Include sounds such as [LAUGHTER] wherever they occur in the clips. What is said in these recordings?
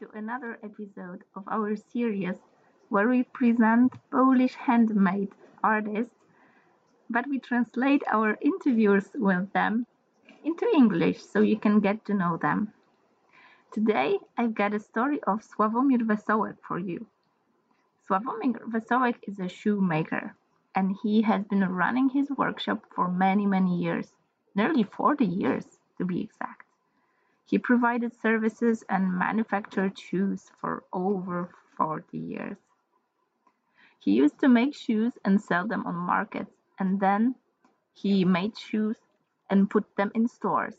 to another episode of our series where we present Polish handmade artists, but we translate our interviews with them into English so you can get to know them. Today I've got a story of Sławomir Wesołek for you. Sławomir Wesołek is a shoemaker and he has been running his workshop for many, many years, nearly 40 years to be exact. He provided services and manufactured shoes for over 40 years. He used to make shoes and sell them on markets, and then he made shoes and put them in stores.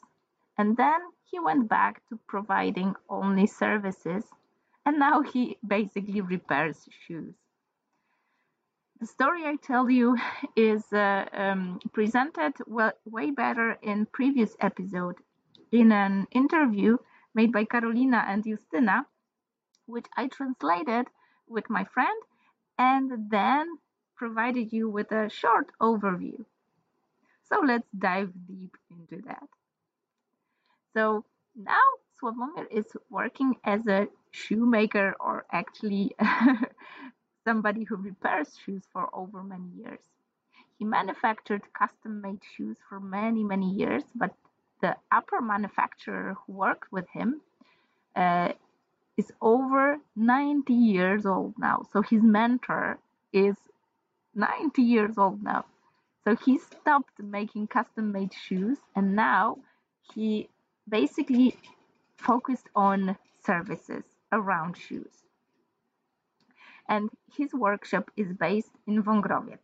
And then he went back to providing only services, and now he basically repairs shoes. The story I tell you is uh, um, presented well, way better in previous episode in an interview made by Carolina and Justyna, which I translated with my friend and then provided you with a short overview. So let's dive deep into that. So now Sławomir is working as a shoemaker or actually [LAUGHS] somebody who repairs shoes for over many years. He manufactured custom made shoes for many, many years, but the upper manufacturer who worked with him uh, is over 90 years old now. So his mentor is 90 years old now. So he stopped making custom made shoes and now he basically focused on services around shoes. And his workshop is based in Wągrowiec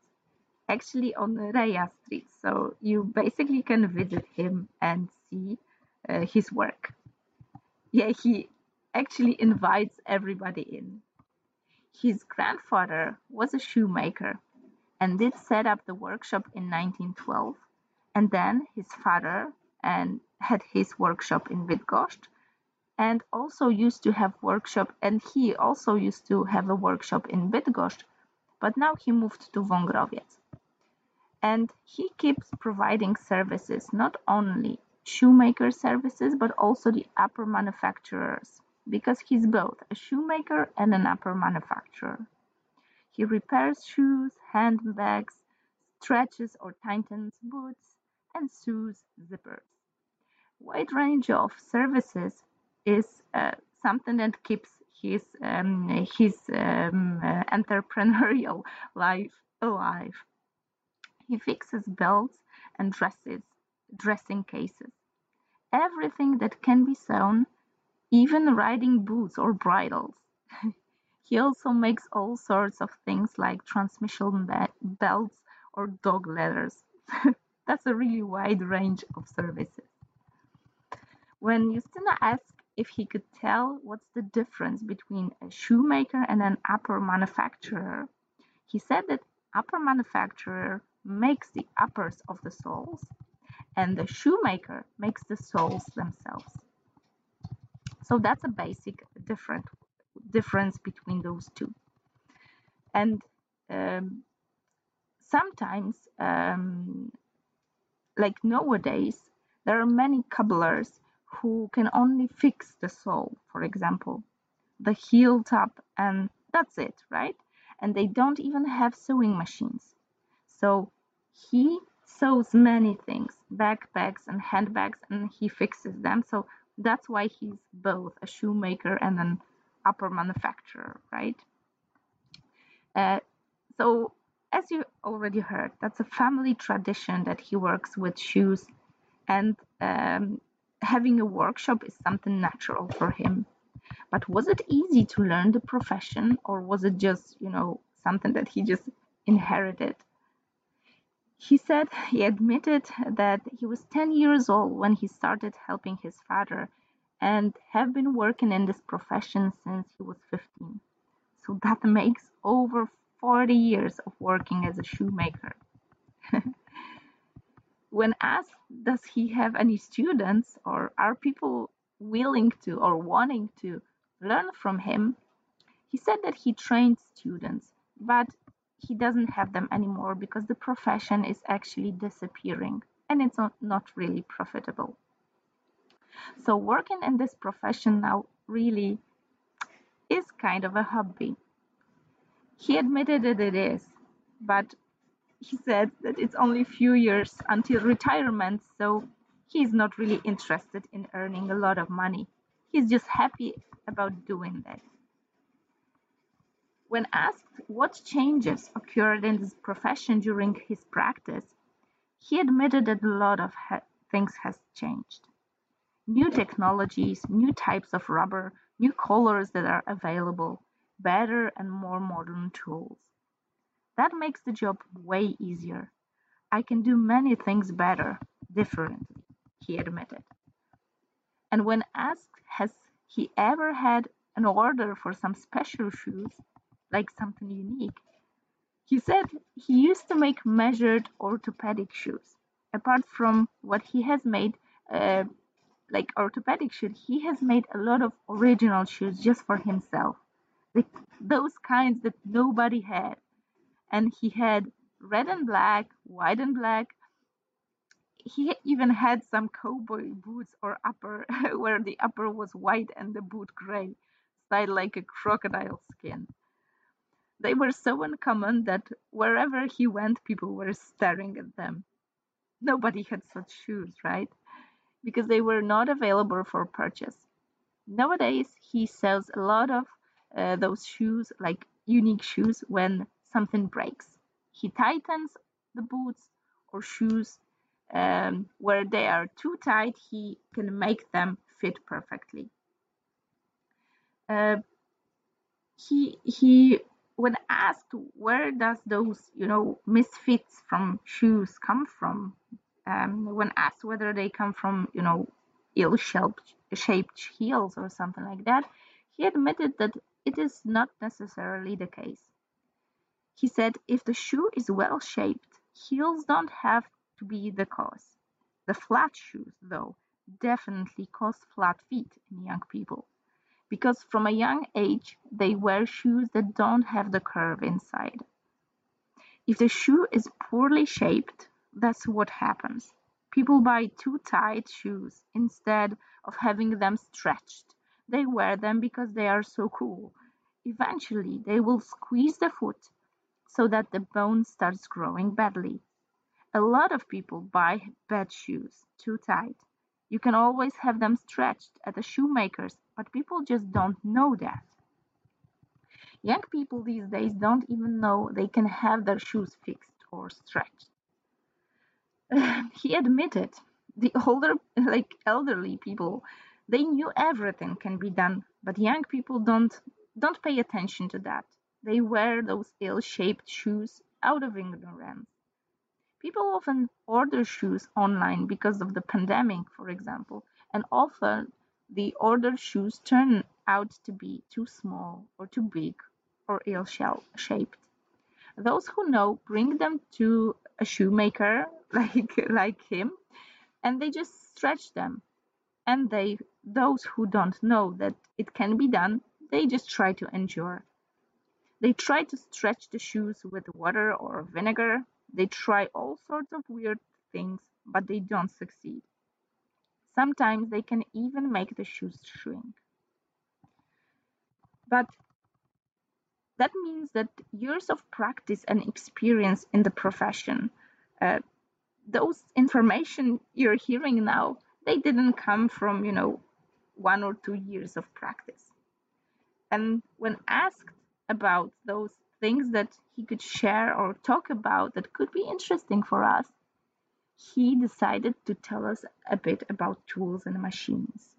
actually on Raya Street. So you basically can visit him and see uh, his work. Yeah, he actually invites everybody in. His grandfather was a shoemaker and did set up the workshop in 1912. And then his father and had his workshop in Bydgoszcz and also used to have workshop and he also used to have a workshop in Bydgoszcz but now he moved to Wągrowiec and he keeps providing services not only shoemaker services but also the upper manufacturers because he's both a shoemaker and an upper manufacturer. He repairs shoes, handbags, stretches or tightens boots, and sews zippers. Wide range of services is uh, something that keeps his um, his um, uh, entrepreneurial [LAUGHS] life alive. He fixes belts and dresses, dressing cases. Everything that can be sewn, even riding boots or bridles. [LAUGHS] he also makes all sorts of things like transmission belts or dog leathers. [LAUGHS] That's a really wide range of services. When Justyna asked if he could tell what's the difference between a shoemaker and an upper manufacturer, he said that upper manufacturer makes the uppers of the soles, and the shoemaker makes the soles themselves. So that's a basic different difference between those two. And um, sometimes, um, like nowadays, there are many cobblers who can only fix the sole, for example, the heel top, and that's it, right? And they don't even have sewing machines. So he sews many things, backpacks and handbags, and he fixes them. So that's why he's both a shoemaker and an upper manufacturer, right? Uh, so, as you already heard, that's a family tradition that he works with shoes, and um, having a workshop is something natural for him. But was it easy to learn the profession, or was it just, you know, something that he just inherited? He said he admitted that he was 10 years old when he started helping his father and have been working in this profession since he was 15. So that makes over 40 years of working as a shoemaker. [LAUGHS] when asked, does he have any students or are people willing to or wanting to learn from him, he said that he trained students, but he doesn't have them anymore because the profession is actually disappearing and it's not, really profitable. So, working in this profession now really is kind of a hobby. He admitted that it is, but he said that it's only a few years until retirement, so he's not really interested in earning a lot of money. He's just happy about doing that. When asked what changes occurred in his profession during his practice, he admitted that a lot of ha- things has changed. New technologies, new types of rubber, new colors that are available, better and more modern tools. That makes the job way easier. I can do many things better, differently, he admitted. And when asked, has he ever had an order for some special shoes, like something unique, he said he used to make measured orthopedic shoes. Apart from what he has made, uh, like orthopedic shoes, he has made a lot of original shoes just for himself. Those kinds that nobody had. And he had red and black, white and black. He even had some cowboy boots or upper [LAUGHS] where the upper was white and the boot gray, styled like a crocodile skin. They were so uncommon that wherever he went, people were staring at them. Nobody had such shoes, right? Because they were not available for purchase. Nowadays, he sells a lot of uh, those shoes, like unique shoes, when something breaks. He tightens the boots or shoes um, where they are too tight, he can make them fit perfectly. Uh, he he when asked where does those you know misfits from shoes come from? Um, when asked whether they come from you know ill-shaped shaped heels or something like that he admitted that it is not necessarily the case. He said if the shoe is well shaped heels don't have to be the cause. The flat shoes though definitely cause flat feet in young people because from a young age they wear shoes that don't have the curve inside. If the shoe is poorly shaped, that's what happens. People buy too tight shoes instead of having them stretched. They wear them because they are so cool. Eventually, they will squeeze the foot so that the bone starts growing badly. A lot of people buy bad shoes too tight. You can always have them stretched at the shoemaker's but people just don't know that. Young people these days don't even know they can have their shoes fixed or stretched. [SIGHS] he admitted the older, [LAUGHS] like elderly people, they knew everything can be done, but young people don't don't pay attention to that. They wear those ill-shaped shoes out of ignorance. People often order shoes online because of the pandemic, for example, and often the ordered shoes turn out to be too small or too big or ill shaped. Those who know bring them to a shoemaker [LAUGHS] like like him and they just stretch them. And they those who don't know that it can be done, they just try to endure. They try to stretch the shoes with water or vinegar. They try all sorts of weird things, but they don't succeed. Sometimes they can even make the shoes shrink. But that means that years of practice and experience in the profession, uh, those information you're hearing now, they didn't come from, you know, one or two years of practice. And when asked about those things that he could share or talk about that could be interesting for us, he decided to tell us a bit about tools and machines.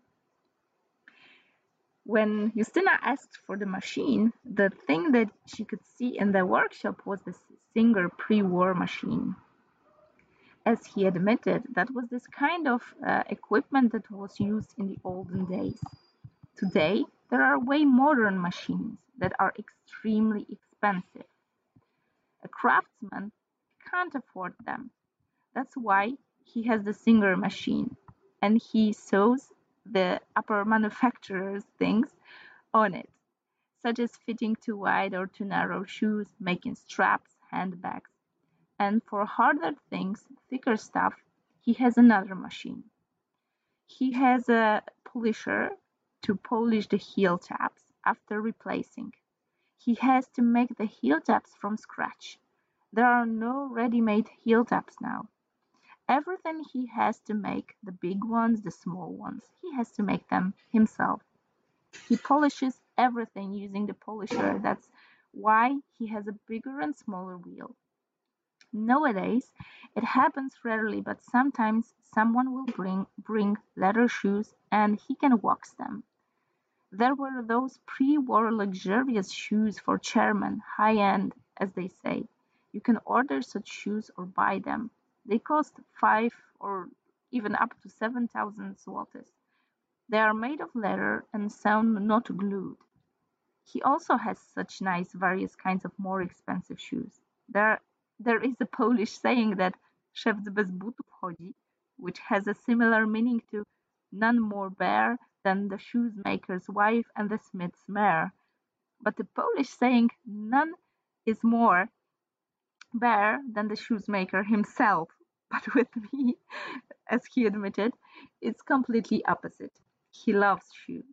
When Justyna asked for the machine, the thing that she could see in the workshop was the Singer pre war machine. As he admitted, that was this kind of uh, equipment that was used in the olden days. Today, there are way modern machines that are extremely expensive. A craftsman can't afford them that's why he has the Singer machine and he sews the upper manufacturer's things on it, such as fitting too wide or too narrow shoes, making straps, handbags. And for harder things, thicker stuff, he has another machine. He has a polisher to polish the heel tabs after replacing. He has to make the heel tabs from scratch. There are no ready-made heel tabs now. Everything he has to make, the big ones, the small ones, he has to make them himself. He polishes everything using the polisher. That's why he has a bigger and smaller wheel. Nowadays, it happens rarely, but sometimes someone will bring, bring leather shoes and he can wax them. There were those pre-war luxurious shoes for chairmen, high-end, as they say. You can order such shoes or buy them. They cost five or even up to 7,000 zlotys. They are made of leather and sound not glued. He also has such nice various kinds of more expensive shoes. There, there is a Polish saying that szewc bez butów chodzi, which has a similar meaning to none more bare than the shoemaker's wife and the smith's mare. But the Polish saying none is more bare than the shoemaker himself. [LAUGHS] But with me, as he admitted, it's completely opposite. He loves shoes.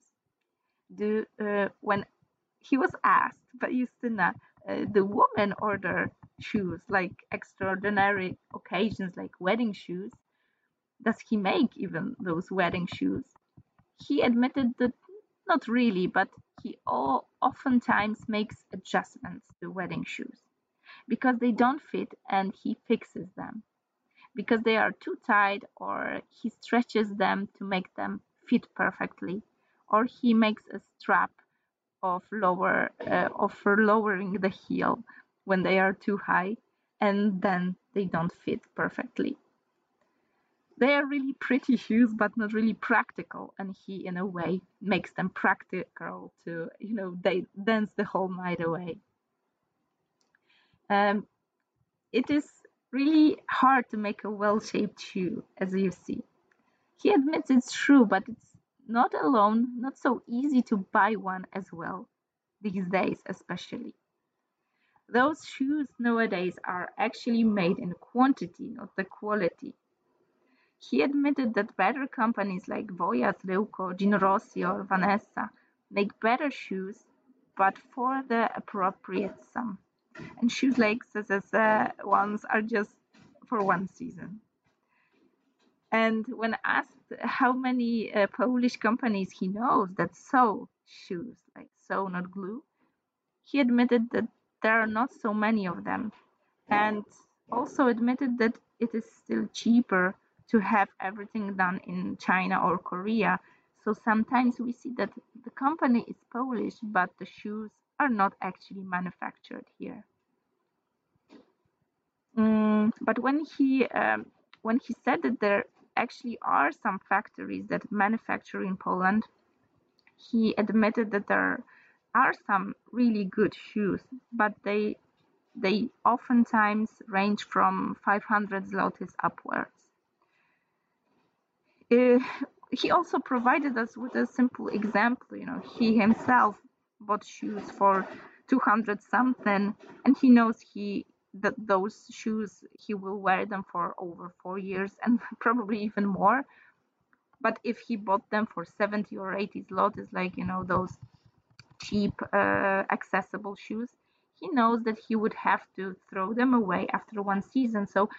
Do, uh, when he was asked by Justyna, uh, the woman order shoes like extraordinary occasions like wedding shoes. Does he make even those wedding shoes? He admitted that not really, but he oftentimes makes adjustments to wedding shoes because they don't fit and he fixes them because they are too tight or he stretches them to make them fit perfectly or he makes a strap of lower uh, of lowering the heel when they are too high and then they don't fit perfectly they are really pretty shoes but not really practical and he in a way makes them practical to you know they dance the whole night away um, it is really hard to make a well-shaped shoe, as you see. He admits it's true, but it's not alone, not so easy to buy one as well, these days especially. Those shoes nowadays are actually made in quantity, not the quality. He admitted that better companies like Wojas, Ryłko, Gino Rossi or Vanessa make better shoes, but for the appropriate sum and shoes like uh, ones are just for one season. And when asked how many uh, Polish companies he knows that sew shoes, like sew, not glue, he admitted that there are not so many of them, and also admitted that it is still cheaper to have everything done in China or Korea. So sometimes we see that the company is Polish, but the shoes are not actually manufactured here. Mm, but when he um, when he said that there actually are some factories that manufacture in Poland, he admitted that there are some really good shoes, but they they oftentimes range from 500 zlotys upwards. Uh, he also provided us with a simple example. You know, he himself bought shoes for 200 something, and he knows he that those shoes he will wear them for over four years [LAUGHS] and probably even more but if he bought them for 70 or 80 zlotys like you know those cheap uh, accessible shoes he knows that he would have to throw them away after one season so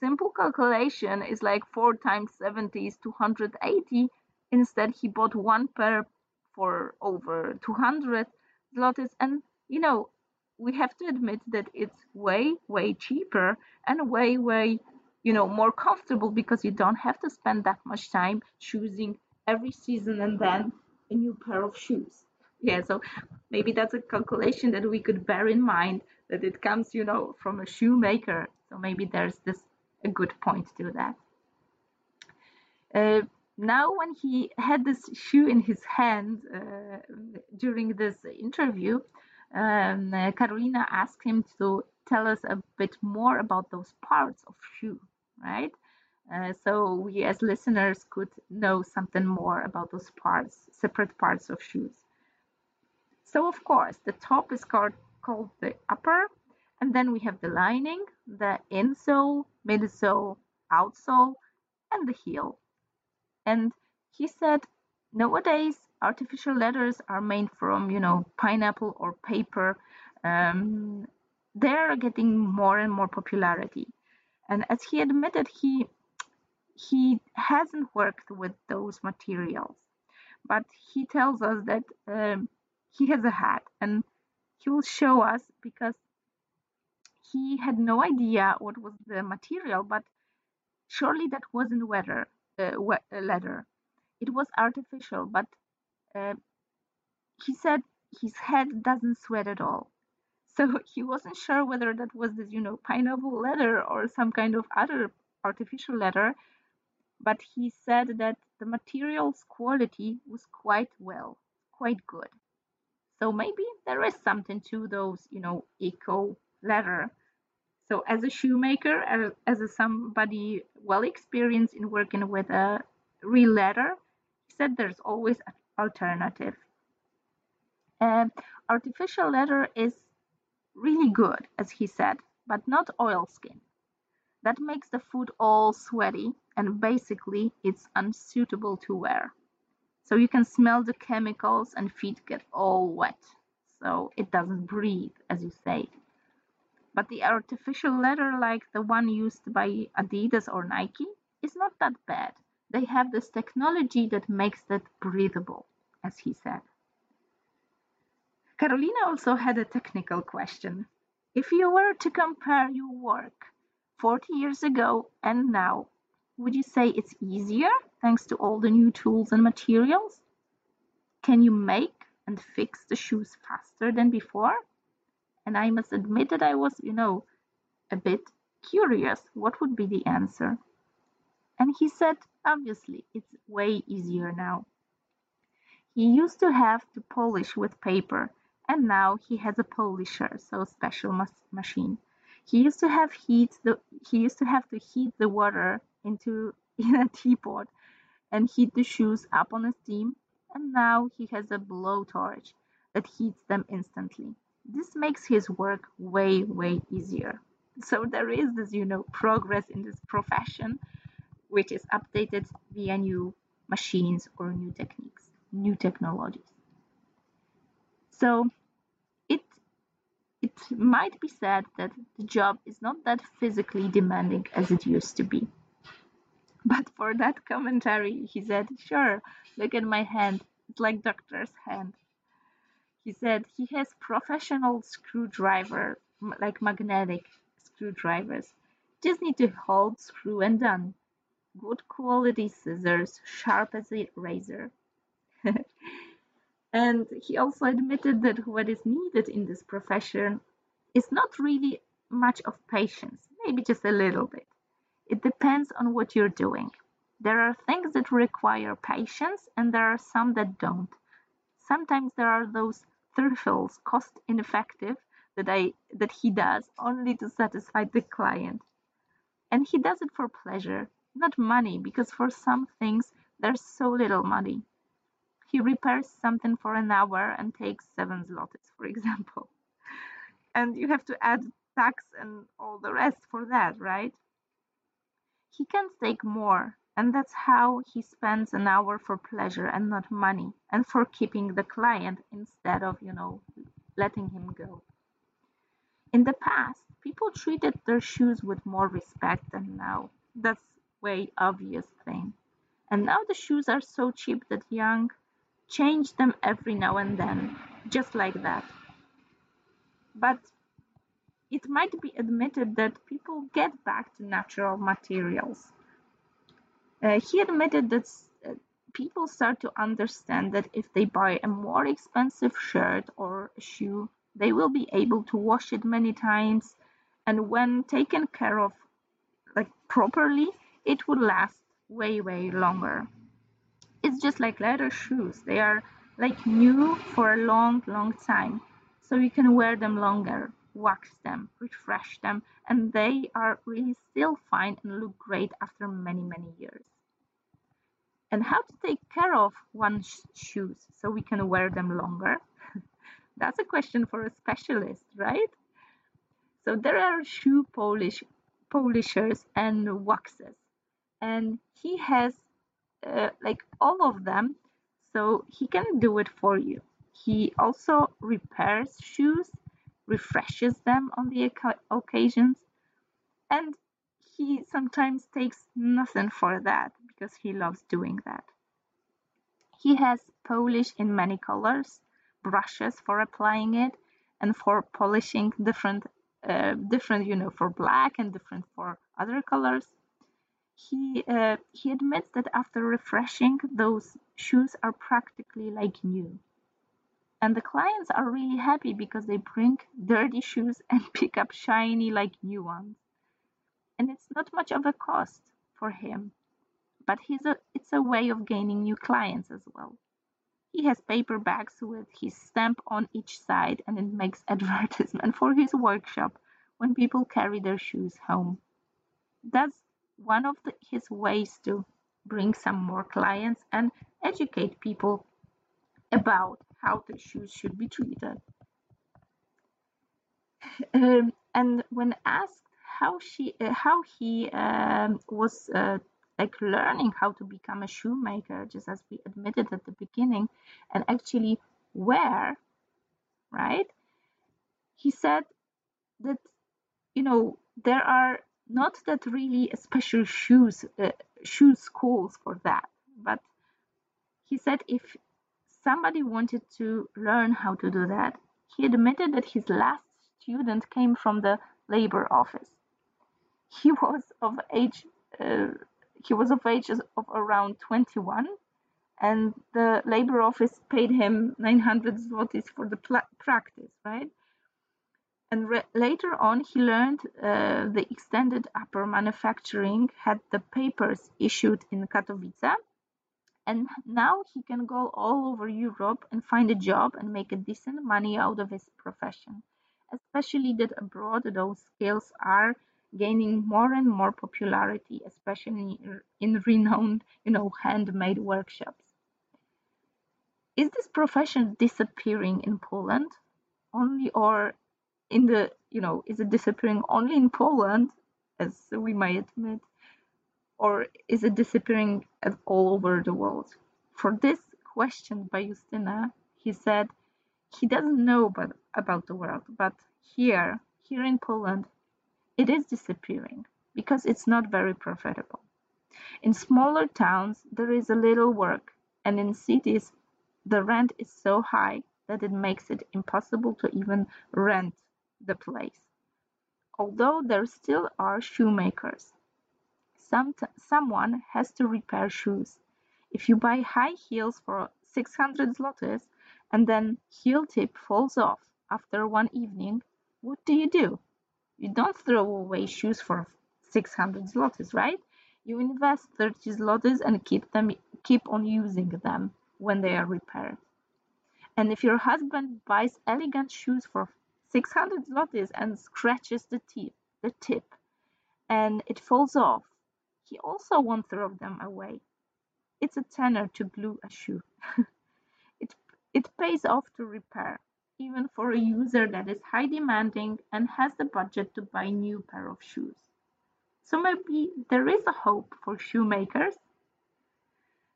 simple calculation is like 4 times 70 is 280 instead he bought one pair for over 200 zlotys. And you know we have to admit that it's way way cheaper and way way you know more comfortable because you don't have to spend that much time choosing every season and then a new pair of shoes. Yeah so maybe that's a calculation that we could bear in mind that it comes you know from a shoemaker. So maybe there's this a good point to that uh, now when he had this shoe in his hand uh, during this interview um, Carolina asked him to tell us a bit more about those parts of shoe, right? Uh, so we as listeners could know something more about those parts, separate parts of shoes. So of course, the top is called, called the upper, and then we have the lining, the insole, midsole, outsole, and the heel. And he said nowadays artificial leathers are made from, you know, pineapple or paper. Um, they're getting more and more popularity. And as he admitted, he he hasn't worked with those materials, but he tells us that um, he has a hat and he will show us because he had no idea what was the material, but surely that wasn't leather. Uh, leather. It was artificial, but uh, he said his head doesn't sweat at all. So [LAUGHS] he wasn't sure whether that was this, you know, pineapple leather or some kind of other artificial leather, but he said that the material's quality was quite well, quite good. So maybe there is something to those, you know, eco leather. So as a shoemaker, as a somebody well experienced in working with a real leather, he said there's always an alternative. Uh, artificial leather is really good, as he said, but not oilskin. That makes the foot all sweaty and basically it's unsuitable to wear. So you can smell the chemicals and feet get all wet. So it doesn't breathe, as you say. But the artificial leather, like the one used by Adidas or Nike, is not that bad. They have this technology that makes that breathable, as he said. Carolina also had a technical question. If you were to compare your work 40 years ago and now, would you say it's easier thanks to all the new tools and materials? Can you make and fix the shoes faster than before? And I must admit that I was, you know, a bit curious what would be the answer. And he said, obviously, it's way easier now. He used to have to polish with paper, and now he has a polisher, so a special machine. He used to have heat the he used to have to heat the water into [LAUGHS] in a teapot and heat the shoes up on a steam and now he has a blowtorch that heats them instantly. This makes his work way way easier. So there is this you know progress in this profession which is updated via new machines or new techniques, new technologies. So it it might be said that the job is not that physically demanding as it used to be. But for that commentary, he said, Sure, look at my hand. It's like doctor's hand. He said he has professional screwdriver, like magnetic screwdrivers. Just need to hold, screw, and done. Good quality scissors, sharp as a razor. [LAUGHS] and he also admitted that what is needed in this profession is not really much of patience, maybe just a little bit. It depends on what you're doing. There are things that require patience and there are some that don't. Sometimes there are those thrills, cost ineffective, that I that he does only to satisfy the client. And he does it for pleasure, not money, because for some things there's so little money. He repairs something for an hour and takes seven zlotys, for example. [LAUGHS] And you have to add tax and all the rest for that, right? He can take more, and that's how he spends an hour for pleasure and not money, and for keeping the client instead of, you know, letting him go. In the past, people treated their shoes with more respect than now. That's way obvious thing. And now the shoes are so cheap that young change them every now and then, just like that. But it might be admitted that people get back to natural materials. Uh, he admitted that uh, people start to understand that if they buy a more expensive shirt or shoe, they will be able to wash it many times, and when taken care of like properly, it would last way way longer. It's just like leather shoes; they are like new for a long long time, so you can wear them longer wax them, refresh them, and they are really still fine and look great after many, many years. And how to take care of one's shoes so we can wear them longer? [LAUGHS] That's a question for a specialist, right? So there are shoe polish polishers and waxes, and he has uh, like all of them. so he can do it for you. He also repairs shoes, refreshes them on the occasions, and he sometimes takes nothing for that because he loves doing that. He has polish in many colors, brushes for applying it, and for polishing different, uh, different, you know, for black and different for other colors. He uh, he admits that after refreshing, those shoes are practically like new. And the clients are really happy because they bring dirty shoes and [LAUGHS] pick up shiny like new ones. And it's not much of a cost for him but he's a, it's a way of gaining new clients as well. He has paper bags with his stamp on each side and it makes [LAUGHS] advertisement for his workshop when people carry their shoes home. That's one of the, his ways to bring some more clients and educate people about how the shoes should be treated. Um, and when asked how she uh, how he um, was uh, like learning how to become a shoemaker, just as we admitted at the beginning, and actually where, right? He said that, you know, there are not that really special shoes, uh, shoe schools for that, but he said if somebody wanted to learn how to do that, he admitted that his last student came from the labor office. He was of age uh, he was of age of around 21 and the labor office paid him 900 zlotys for the practice, right? And re- later on, he learned uh, the extended upper manufacturing had the papers issued in Katowice. And now he can go all over Europe and find a job and make a decent money out of his profession. Especially that abroad, those skills are gaining more and more popularity, especially in renowned, you know, handmade workshops. Is this profession disappearing in Poland only or in the, you know, is it disappearing only in Poland, as we might admit, or is it disappearing all over the world? For this question by Justyna, he said he doesn't know about the world, but here, here in Poland, it is disappearing because it's not very profitable. In smaller towns, there is a little work, and in cities, the rent is so high that it makes it impossible to even rent the place. Although there still are shoemakers, some someone has to repair shoes. If you buy high heels for 600 zlotys and then heel tip falls off after one evening, what do you do? You don't throw away shoes for 600 zlotys, right? You invest 30 zlotys and keep them keep on using them when they are repaired. And if your husband buys elegant shoes for 600 zlotys and scratches the tip, the tip and it falls off, he also won't throw them away. It's a tenner to glue a shoe. [LAUGHS] it, it pays off to repair even for a user that is high demanding and has the budget to buy new pair of shoes. So maybe there is a hope for shoemakers.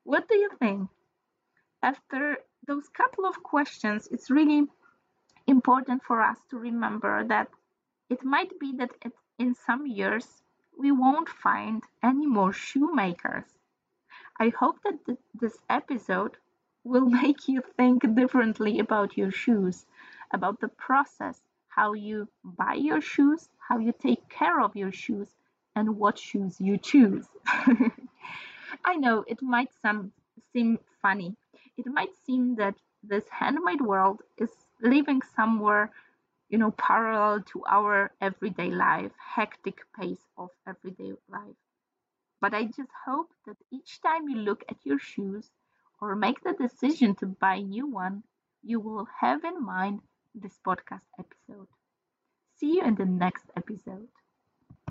What do you think? After those couple of questions, it's really important for us to remember that it might be that in some years we won't find any more shoemakers. I hope that th- this episode will [LAUGHS] make you think differently about your shoes, about the process, how you buy your shoes, how you take care of your shoes, and what shoes you choose. [LAUGHS] I know it might some, seem funny. It might seem that this handmade world is living somewhere, you know, parallel to our everyday life, hectic pace of everyday life. But I just hope that each time you look at your shoes, or make the decision to buy a new one, you will have in mind this podcast episode. See you in the next episode.